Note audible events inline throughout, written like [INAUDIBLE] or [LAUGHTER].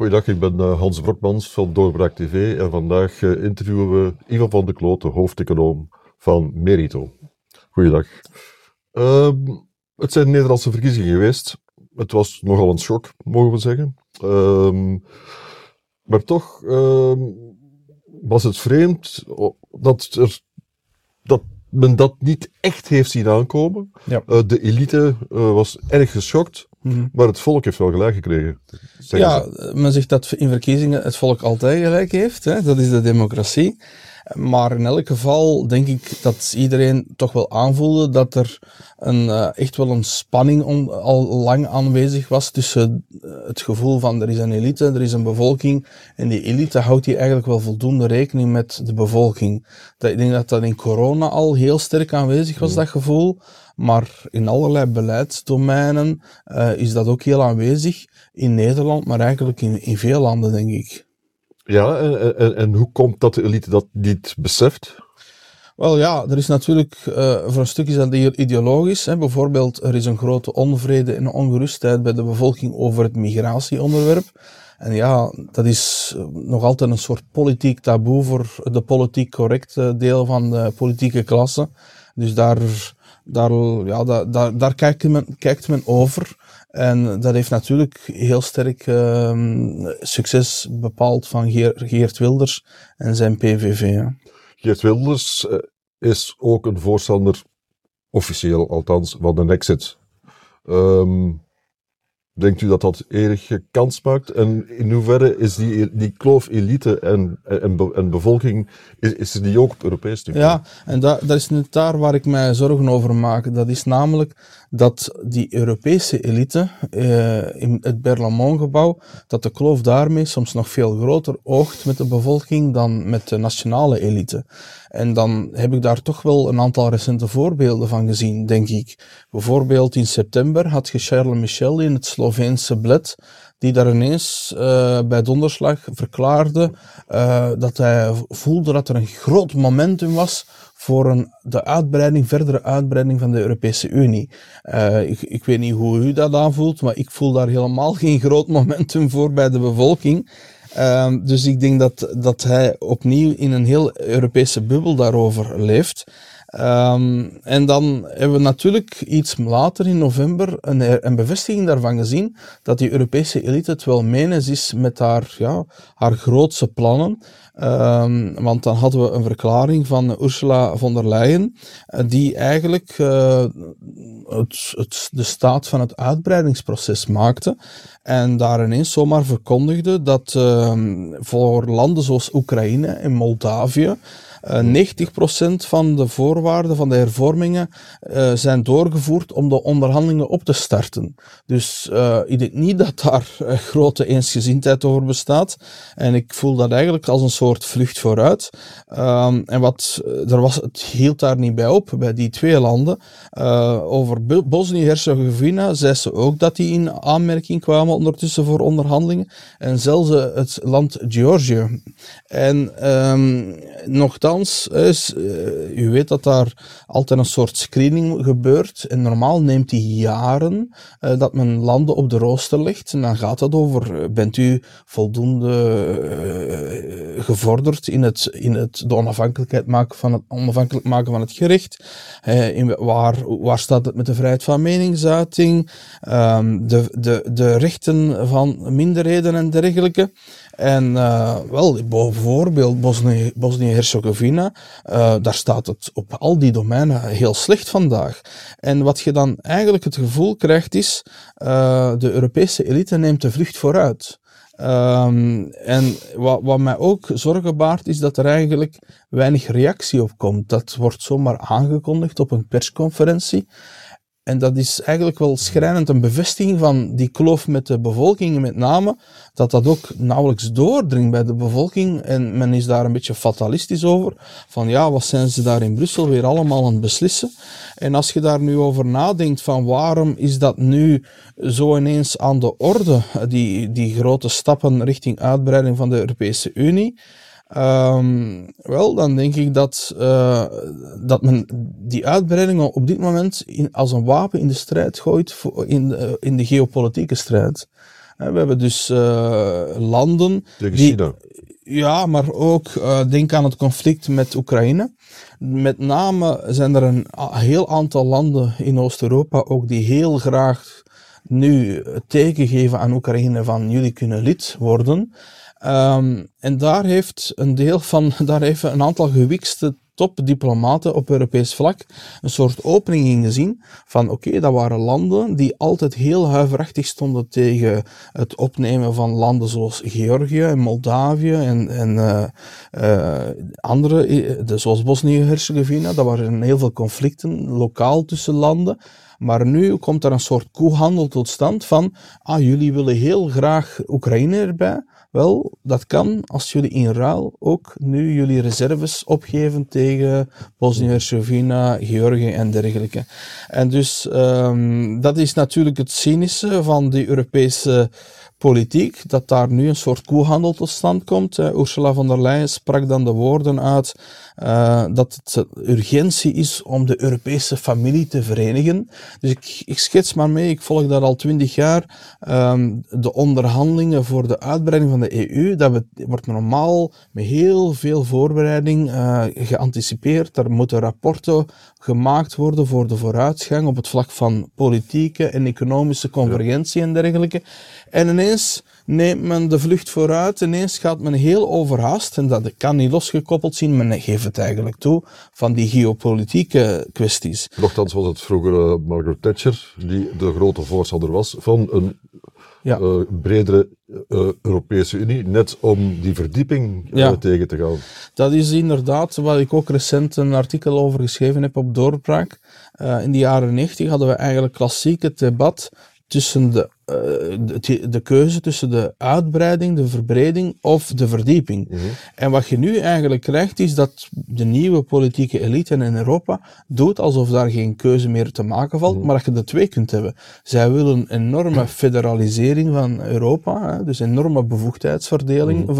Goeiedag, ik ben uh, Hans Brokmans van Doorbraak TV en vandaag uh, interviewen we Ivan van de Kloot, de hoofdeconoom van Merito. Goeiedag. Uh, het zijn Nederlandse verkiezingen geweest. Het was nogal een schok, mogen we zeggen. Ehm, maar toch ehm, was het vreemd dat, er, dat men dat niet echt heeft zien aankomen. Ja. Uh, de elite was erg geschokt, Mhm. maar het volk heeft wel gelijk gekregen. Ja, ze. men zegt dat in verkiezingen het volk altijd gelijk heeft. Hè? Dat is de democratie. Maar in elk geval denk ik dat iedereen toch wel aanvoelde dat er een, eh, echt wel een spanning om, al lang aanwezig was tussen eh, het gevoel van er is een elite, er is een bevolking. En die elite houdt hier eigenlijk wel voldoende rekening met de bevolking. Dat, ik denk dat dat in corona al heel sterk aanwezig was, dat gevoel. Maar in allerlei beleidsdomeinen eh, is dat ook heel aanwezig. In Nederland, maar eigenlijk in, in veel landen, denk ik. Ja, en, hoe komt dat de elite dat niet beseft? Wel ja, er is natuurlijk, eh, voor een stuk is dat ideologisch. Hè. Bijvoorbeeld, er is een grote onvrede en ongerustheid bij de bevolking over het migratieonderwerp. En ja, dat is eh, nog altijd een soort politiek taboe voor de politiek correcte deel van de politieke klasse. Dus daar, daar, ja, daar, daar, daar kijkt, men, kijkt men over. En dat heeft natuurlijk heel sterk ehm, succes bepaald van Geer- Geert Wilders en zijn PVV. hè. Geert Wilders eh, is ook een voorstander, officieel althans, van een exit. Ehm, denkt u dat dat enige kans maakt? En in hoeverre is die, die kloof elite en, en, en bevolking, is, is die ook op Europees niveau? Ja, en da, dat is net daar waar ik mij zorgen over maak. Dat is namelijk dat die Europese elite eh, in het Berlaymont-gebouw, dat de kloof daarmee soms nog veel groter oogt met de bevolking dan met de nationale elite. En dan heb ik daar toch wel een aantal recente voorbeelden van gezien, denk ik. Bijvoorbeeld in september had je Charles Michel in het Sloveense Bled, die daar ineens eh, bij donderslag verklaarde eh, dat hij voelde dat er een groot momentum was voor een, de uitbreiding, verdere uitbreiding van de Europese Unie. Eh, ik, ik weet niet hoe u dat aanvoelt, maar ik voel daar helemaal geen groot momentum voor bij de bevolking. Ehm, dus ik denk dat, dat hij opnieuw in een heel Europese bubbel daarover leeft. Ehm, en dan hebben we natuurlijk iets later in november een, een bevestiging daarvan gezien dat die Europese elite het wel menens is met haar, ja, haar grootse plannen. Ehm, want dan hadden we een verklaring van Ursula von der Leyen, eh, die eigenlijk eh, het, het, de staat van het uitbreidingsproces maakte. En daar ineens zomaar verkondigde dat ehm, voor landen zoals Oekraïne en Moldavië eh 90% van de voorwaarden van de hervormingen eh, zijn doorgevoerd om de onderhandelingen op te starten. Dus eh, ik denk niet dat daar eh, grote eensgezindheid over bestaat. En ik voel dat eigenlijk als een soort vlucht vooruit. Ehm, en wat, eh, er was, het hield daar niet bij op, bij die twee landen. Eh, over Bo- Bosnië-Herzegovina zei ze ook dat die in aanmerking kwamen ondertussen voor onderhandelingen. En zelfs eh, het land Georgië. En ehm is, eh, u weet dat daar altijd een soort screening gebeurt. En normaal neemt die jaren eh, dat men landen op de rooster legt. En dan gaat het over, eh, bent u voldoende gevorderd in het, in het de onafhankelijkheid maken van het onafhankelijk maken van het gerecht? In, waar, waar staat het met de vrijheid van meningsuiting? Ehm, de, de, de rechten van minderheden en dergelijke. En eh, wel, bijvoorbeeld Bosnië- Bosnië-Herzegovina, eh, daar staat het op al die domeinen heel slecht vandaag. En wat je dan eigenlijk het gevoel krijgt is, eh, de Europese elite neemt de vlucht vooruit. Ehm, en wat, wat mij ook zorgen baart, is dat er eigenlijk weinig reactie op komt. Dat wordt zomaar aangekondigd op een persconferentie. En dat is eigenlijk wel schrijnend een bevestiging van die kloof met de bevolking, met name, dat dat ook nauwelijks doordringt bij de bevolking. En men is daar een beetje fatalistisch over. Van ja, wat zijn ze daar in Brussel weer allemaal aan het beslissen? En als je daar nu over nadenkt van waarom is dat nu zo ineens aan de orde, die, die grote stappen richting uitbreiding van de Europese Unie, Ehm, wel, dan denk ik dat, eh, dat men die uitbreiding op dit moment in, als een wapen in de strijd gooit voor, in, de, in de geopolitieke strijd. We hebben dus landen Tegen die, ja, maar ook denk aan het conflict met Oekraïne. Met name zijn er een heel aantal landen in Oost-Europa ook die heel graag nu het teken geven aan Oekraïne van jullie kunnen lid worden. Um, en daar heeft een deel van, [LAUGHS] daar heeft een aantal gewikste topdiplomaten op Europees vlak een soort opening in gezien van oké, dat waren landen die altijd heel huiverachtig stonden tegen het opnemen van landen zoals Georgië en Moldavië en, en uh, uh, andere, de, zoals Bosnië-Herzegovina. Dat waren heel veel conflicten lokaal tussen landen. Maar nu komt er een soort koehandel tot stand van, ah, jullie willen heel graag Oekraïne erbij. Wel, dat kan als jullie in ruil ook nu jullie reserves opgeven tegen Bosnië-Herzegovina, Georgië en dergelijke. En dus um, dat is natuurlijk het cynische van de Europese politiek, dat daar nu een soort koehandel tot stand komt. Uh, Ursula von der Leyen sprak dan de woorden uit uh, dat het urgentie is om de Europese familie te verenigen. Dus ik, ik schets maar mee, ik volg dat al twintig jaar. Um, de onderhandelingen voor de uitbreiding van de EU, dat wordt normaal met heel veel voorbereiding uh, geanticipeerd. Er moeten rapporten gemaakt worden voor de vooruitgang op het vlak van politieke en economische convergentie en dergelijke. En ineens neemt men de vlucht vooruit, ineens gaat men heel overhaast, en dat kan niet losgekoppeld zien, men geeft het eigenlijk toe, van die geopolitieke kwesties. Nochtans was het vroeger uh, Margaret Thatcher, die de grote voorstander was van een ja. uh, bredere uh, Europese Unie, net om die verdieping ja. tegen te gaan. Dat is inderdaad wat ik ook recent een artikel over geschreven heb op Doorbraak. in de jaren 90 hadden we eigenlijk klassiek het debat tussen de eh, de, de, keuze tussen de uitbreiding, de verbreding of de verdieping. Mhm. En wat je nu eigenlijk krijgt, is dat de nieuwe politieke elite in Europa doet alsof daar geen keuze meer te maken valt, mhm. maar dat je de twee kunt hebben. Zij willen een enorme federalisering van Europa, hè, dus enorme bevoegdheidsverdeling. Mm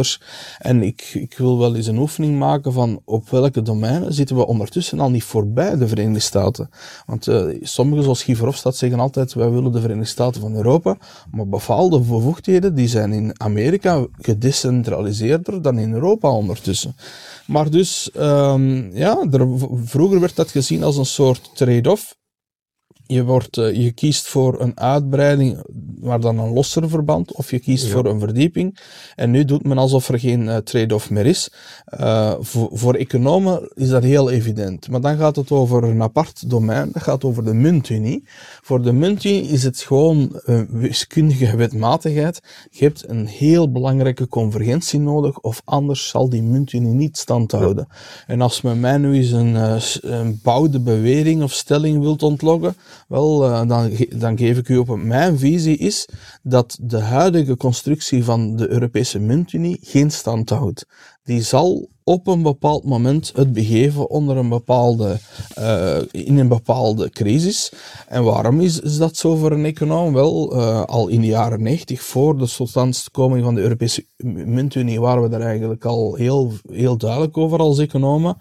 En ik, ik wil wel eens een oefening maken van op welke domeinen zitten we ondertussen al niet voorbij de Verenigde Staten. Want uh, sommigen, zoals Guy Verhofstadt, zeggen altijd, wij willen de Verenigde Staten van Europa. Maar bepaalde bevoegdheden die zijn in Amerika gedecentraliseerder dan in Europa ondertussen. Maar dus, um, ja, er, vroeger werd dat gezien als een soort trade-off. Je, wordt, uh, je kiest voor een uitbreiding, maar dan een losser verband, of je kiest voor een verdieping. En nu doet men alsof er geen uh, trade-off meer is. Uh, voor, voor, economen is dat heel evident. Maar dan gaat het over een apart domein, dat gaat over de muntunie. Voor de muntunie is het gewoon een wiskundige wetmatigheid. Je hebt een heel belangrijke convergentie nodig, of anders zal die muntunie niet stand houden. En als men mij nu eens een, een bouwde bewering of stelling wilt ontloggen, wel, uh, dan, dan geef ik u op. Mijn visie is dat de huidige constructie van de Europese muntunie geen stand houdt. Die zal op een bepaald moment het begeven onder een bepaalde, uh, in een bepaalde crisis. En waarom is, is dat zo voor een econoom? Wel, uh, al in de jaren 90, voor de totstandkoming van de Europese muntunie, waren we daar eigenlijk al heel, heel duidelijk over als economen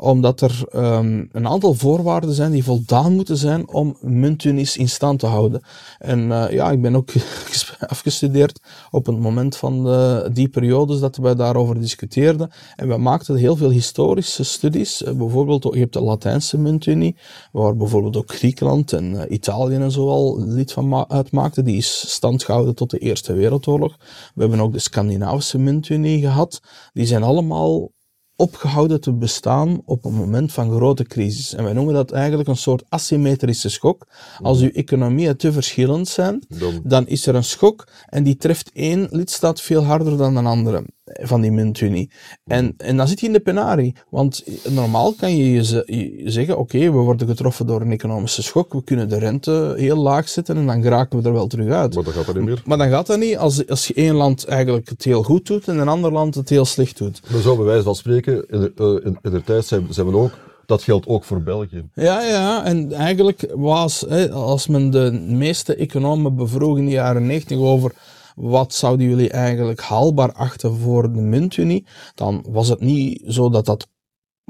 omdat er um, een aantal voorwaarden zijn die voldaan moeten zijn om muntunies in stand te houden. En uh, ja, ik ben ook [LAUGHS] afgestudeerd op het moment van die periodes dat wij daarover discuteerden. En we maakten heel veel historische studies. Uh, bijvoorbeeld, je hebt de Latijnse muntunie, waar bijvoorbeeld ook Griekenland en uh, Italië en zo al lid van uitmaakten. Die is stand gehouden tot de Eerste Wereldoorlog. We hebben ook de Scandinavische muntunie gehad. Die zijn allemaal opgehouden te bestaan op een moment van grote crisis. En wij noemen dat eigenlijk een soort asymmetrische schok. Als uw economieën te verschillend zijn, dan is er een schok en die treft één lidstaat veel harder dan een andere van die muntunie. En, en dan zit je in de penarie. Want normaal kan je, je zeggen, oké, we worden getroffen door een economische schok, we kunnen de rente heel laag zetten en dan geraken we er wel terug uit. Maar dan gaat dat niet meer. Maar dan gaat dat niet als, als je één land eigenlijk het heel goed doet en een ander land het heel slecht doet. Maar zo bij wijze van spreken, in de, in, in de tijd zijn, zijn we ook dat geldt ook voor België. Ja, ja, en eigenlijk was, hè, als men de meeste economen bevroeg in de jaren 90 over wat zouden jullie eigenlijk haalbaar achten voor de muntunie, dan was het niet zo dat dat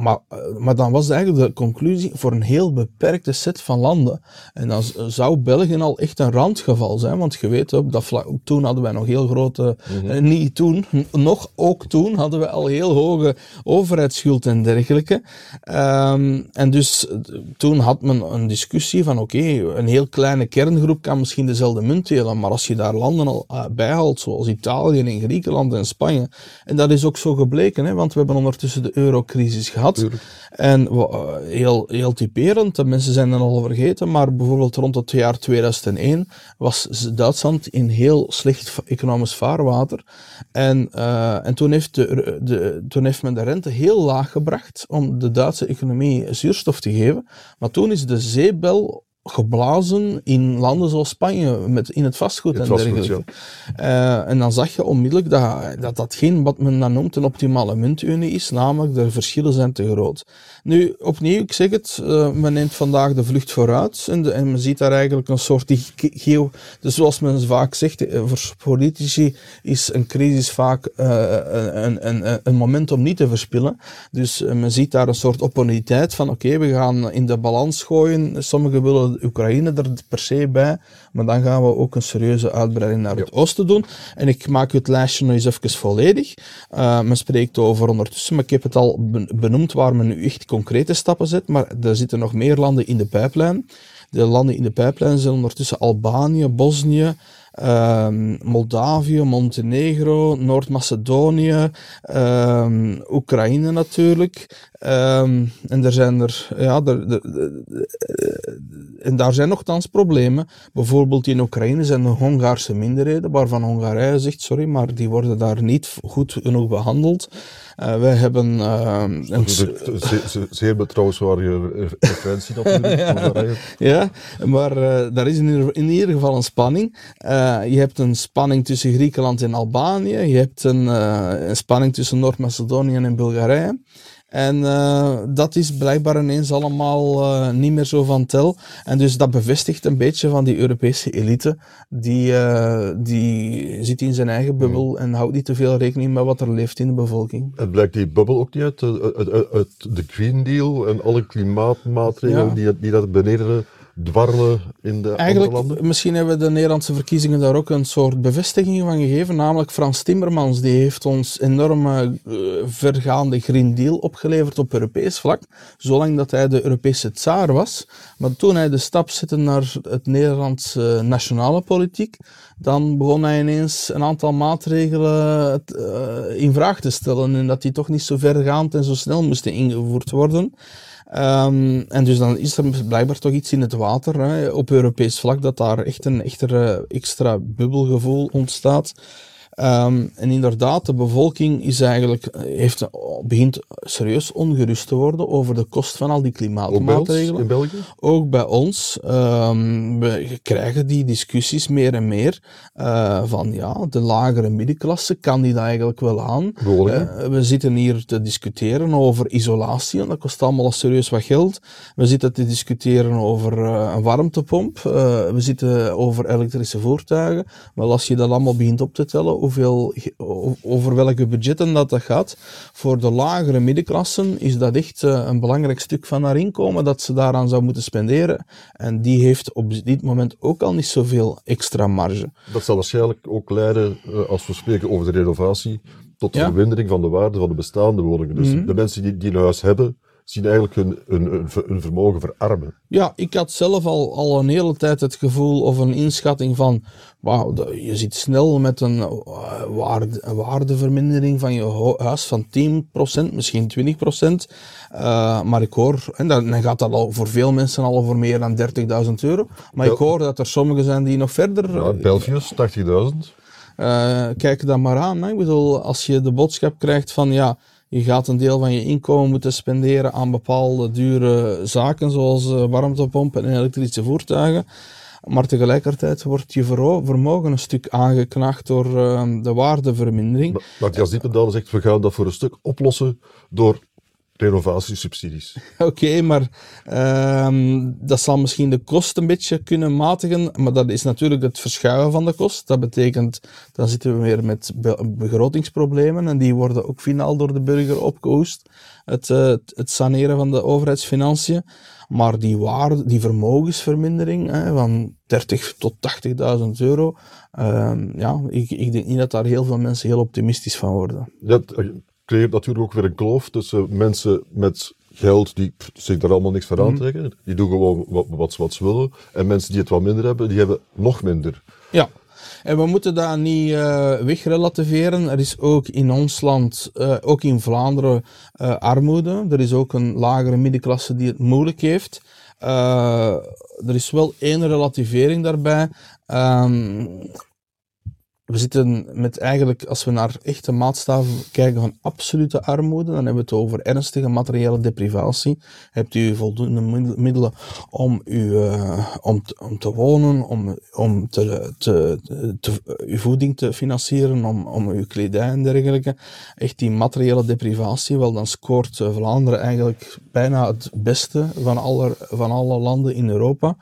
maar, eh, maar dan was eigenlijk de conclusie voor een heel beperkte set van landen. En dan zou België al echt een randgeval zijn, want je weet, op dat vlak, toen hadden wij nog heel grote, mm niet toen, [LAUGHS] nog ook toen hadden we al heel hoge overheidsschuld en dergelijke. Um, en dus toen had men een discussie van oké, een heel kleine kerngroep kan misschien dezelfde munt delen, maar als je daar landen al uh, bijhaalt, zoals Italië en Griekenland en Spanje, en dat is ook zo gebleken, hè, want we hebben ondertussen de eurocrisis gehad, en uh, heel, heel typerend, de mensen zijn er al vergeten, maar bijvoorbeeld rond het jaar 2001 was Duitsland in heel slecht economisch vaarwater. En, uh, en toen, heeft de, de, toen heeft men de rente heel laag gebracht om de Duitse economie zuurstof te geven. Maar toen is de zeebel geblazen in landen zoals Spanje, met, in het vastgoed en dergelijke. Uh, en dan zag je onmiddellijk dat, dat dat geen, wat men dan noemt, een optimale muntunie is, namelijk de verschillen zijn te groot. Nu, opnieuw, ik zeg het, uh, men neemt vandaag de vlucht vooruit en, de, en men ziet daar eigenlijk een soort die geo... Dus zoals men vaak zegt, eh, voor politici is een crisis vaak een, een, een moment om niet te verspillen. Dus men ziet daar een soort opportuniteit van, oké, okay, we gaan in de balans gooien, sommigen willen Oekraïne er per se bij, maar dan gaan we ook een serieuze uitbreiding naar het oosten doen. En ik maak het lijstje nog eens even volledig. Uh, men spreekt over ondertussen, maar ik heb het al benoemd waar men nu echt concrete stappen zet, maar er zitten nog meer landen in de pijplijn. De landen in de pijplijn zijn ondertussen Albanië, Bosnië, um, Moldavië, Montenegro, Noord-Macedonië, um, Oekraïne natuurlijk. Um, en er zijn er, ja, er, en daar zijn nogthans problemen. Bijvoorbeeld in Oekraïne zijn de Hongaarse minderheden, waarvan Hongarije zegt, sorry, maar die worden daar niet goed genoeg behandeld. Uh, wij hebben... Uh, een zeer, zeer betrouwenswaardige referentie natuurlijk. [LAUGHS] ja, maar uh, daar is in ieder, in ieder geval een spanning. je hebt een spanning tussen Griekenland en Albanië. Je hebt een, een spanning tussen Noord-Macedonië en Bulgarije. En uh, dat is blijkbaar ineens allemaal uh, niet meer zo van tel. En dus dat bevestigt een beetje van die Europese elite. Die, uh, die zit in zijn eigen bubbel mm. en houdt niet te veel rekening met wat er leeft in de bevolking. En blijkt die bubbel ook niet uit, uit, uit, uit de Green Deal en alle klimaatmaatregelen ja. die, die dat beneden dwarrelen in de Eigenlijk, andere landen? Misschien hebben de Nederlandse verkiezingen daar ook een soort bevestiging van gegeven. Namelijk Frans Timmermans, die heeft ons enorme uh, vergaande Green Deal opgeleverd op Europees vlak. Zolang dat hij de Europese tsaar was. Maar toen hij de stap zette naar het Nederlandse nationale politiek, dan begon hij ineens een aantal maatregelen uh, in vraag te stellen. En dat die toch niet zo vergaand en zo snel moesten ingevoerd worden. Um, en dus dan is er blijkbaar toch iets in het water hè, op Europees vlak dat daar echt een echter, extra bubbelgevoel ontstaat. Um, en inderdaad, de bevolking is eigenlijk, heeft, begint serieus ongerust te worden over de kost van al die klimaatmaatregelen. Ook bij ons, in België? Ook bij ons. Um, we krijgen die discussies meer en meer uh, van ja, de lagere middenklasse, kan die dat eigenlijk wel aan? Uh, we zitten hier te discussiëren over isolatie, en dat kost allemaal serieus wat geld. We zitten te discussiëren over uh, een warmtepomp. we zitten over elektrische voertuigen. Maar als je dat allemaal begint op te tellen, hoeveel, over welke budgetten dat, dat gaat. Voor de lagere middenklassen is dat echt uh, een belangrijk stuk van haar inkomen dat ze daaraan zou moeten spenderen. En die heeft op dit moment ook al niet zoveel extra marge. Dat zal waarschijnlijk ook leiden, uh, als we spreken over de renovatie, tot de ja. vermindering van de waarde van de bestaande woningen. Dus mm -hmm. de mensen die, die een huis hebben, zien eigenlijk hun, hun, hun, vermogen verarmen. Ja, ik had zelf al, al een hele tijd het gevoel of een inschatting van, wauw, je zit snel met een uh, waarde, waardevermindering van je huis van 10%, misschien 20%. Uh, maar ik hoor, en dan, dan gaat dat al voor veel mensen al over meer dan 30.000 euro. Maar Bel ik hoor dat er sommigen zijn die nog verder... Ja, Belgius, 80.000. Uh, kijk dat maar aan. Hè. Ik bedoel, als je de boodschap krijgt van ja, je gaat een deel van je inkomen moeten spenderen aan bepaalde dure zaken, zoals uh, warmtepompen en elektrische voertuigen. Maar tegelijkertijd wordt je vermogen een stuk aangeknacht door uh, de waardevermindering. Maar Diependaal zegt, we gaan dat voor een stuk oplossen door renovatiesubsidies. [LAUGHS] Oké, maar ehm, dat zal misschien de kost een beetje kunnen matigen, maar dat is natuurlijk het verschuiven van de kost. Dat betekent, dan zitten we weer met begrotingsproblemen en die worden ook finaal door de burger opgehoest. Het, eh, het saneren van de overheidsfinanciën. Maar die waarde, die vermogensvermindering hè, van 30 tot 80.000 euro, uh, ja, ik, ik denk niet dat daar heel veel mensen heel optimistisch van worden. Dat creëert natuurlijk ook weer een kloof tussen mensen met geld die zich daar allemaal niks van mhm. aantrekken. Die doen gewoon wat, wat, wat ze willen. En mensen die het wat minder hebben, die hebben nog minder. Ja, en we moeten dat niet uh, wegrelativeren. Er is ook in ons land, uh, ook in Vlaanderen, uh, armoede. Er is ook een lagere middenklasse die het moeilijk heeft. er is wel één relativering daarbij. Um, we zitten met eigenlijk, als we naar echte maatstaven kijken van absolute armoede, dan hebben we het over ernstige materiële deprivatie. Hebt u voldoende middelen om, u, uh, om, te, om te wonen, om, om te, te, uw voeding te financieren, om, om uw kledij en dergelijke. Echt die materiële deprivatie, wel dan scoort eh, Vlaanderen eigenlijk bijna het beste van alle, van alle landen in Europa.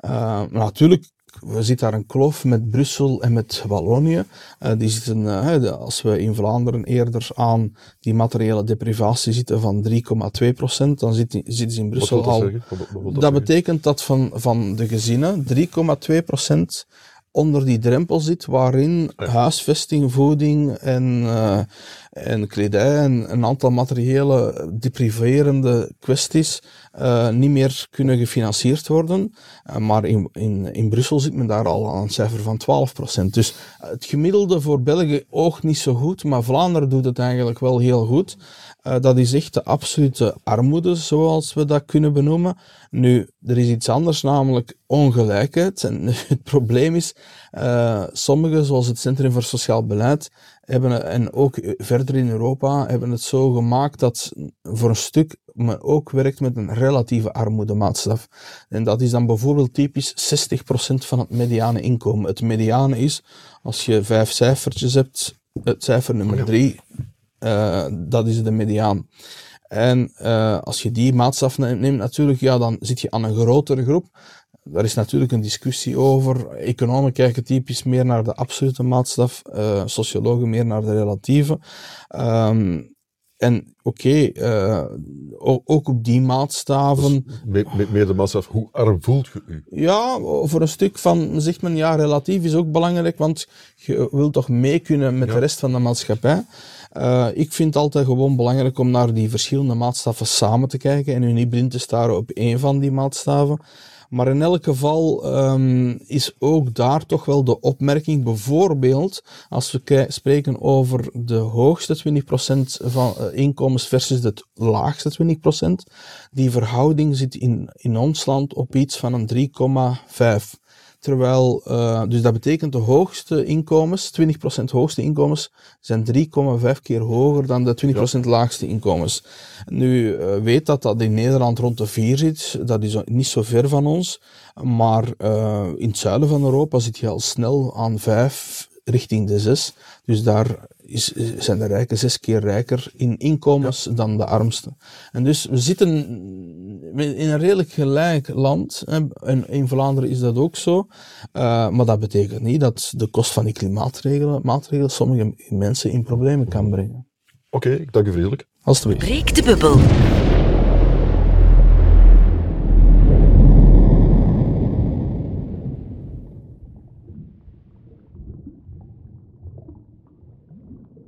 Uh, natuurlijk we zitten daar een kloof met Brussel en met Wallonië. Uh, die zitten, uh, als we in Vlaanderen eerder aan die materiële deprivatie zitten van 3,2 procent, dan zitten ze in Brussel al. dat, dat betekent dat van, van de gezinnen 3,2 procent onder die drempel zit waarin huisvesting, voeding en, uh, en kledij en een aantal materiële depriverende kwesties uh, niet meer kunnen gefinancierd worden. Uh, maar in, in, in Brussel zit men daar al aan een cijfer van 12%. Dus het gemiddelde voor België oogt niet zo goed, maar Vlaanderen doet het eigenlijk wel heel goed. Uh, dat is echt de absolute armoede, zoals we dat kunnen benoemen. Nu, er is iets anders, namelijk ongelijkheid. En [LAUGHS] het probleem is, sommigen, zoals het Centrum voor Sociaal Beleid, hebben, en ook verder in Europa, hebben het zo gemaakt dat voor een stuk men ook werkt met een relatieve armoedemaatstaf. En dat is dan bijvoorbeeld typisch 60% van het mediane inkomen. Het mediane is, als je vijf cijfertjes hebt, het cijfer nummer drie, uh, dat is de mediaan. En uh, als je die maatstaf neemt, natuurlijk, ja, dan zit je aan een grotere groep. Daar is natuurlijk een discussie over. Economen kijken typisch meer naar de absolute maatstaf, uh, sociologen meer naar de relatieve. Um, en oké, okay, uh, ook op die maatstaven. Dus meer de maatstaf, hoe arm voelt je u? Ja, voor een stuk van, zegt men ja, relatief is ook belangrijk, want je wilt toch mee kunnen met ja. de rest van de maatschappij. Uh, ik vind het altijd gewoon belangrijk om naar die verschillende maatstaven samen te kijken en u niet blind te staren op één van die maatstaven. Maar in elk geval um, is ook daar toch wel de opmerking, bijvoorbeeld als we spreken over de hoogste 20% van uh, inkomens versus het laagste 20%, die verhouding zit in, in ons land op iets van een 3,5. Terwijl, uh, dus dat betekent de hoogste inkomens, 20% hoogste inkomens, zijn 3,5 keer hoger dan de 20% ja. laagste inkomens. Nu, uh, weet dat dat in Nederland rond de 4 zit, dat is niet zo ver van ons. Maar uh, in het zuiden van Europa zit je al snel aan 5 richting de 6. Dus daar is, zijn de rijken zes keer rijker in inkomens ja. dan de armsten. En dus we zitten in een redelijk gelijk land. En in Vlaanderen is dat ook zo. Uh, maar dat betekent niet dat de kost van die klimaatregelen maatregelen sommige mensen in problemen kan brengen. Oké, okay, ik dank u vriendelijk. Alsjeblieft. Breek de bubbel.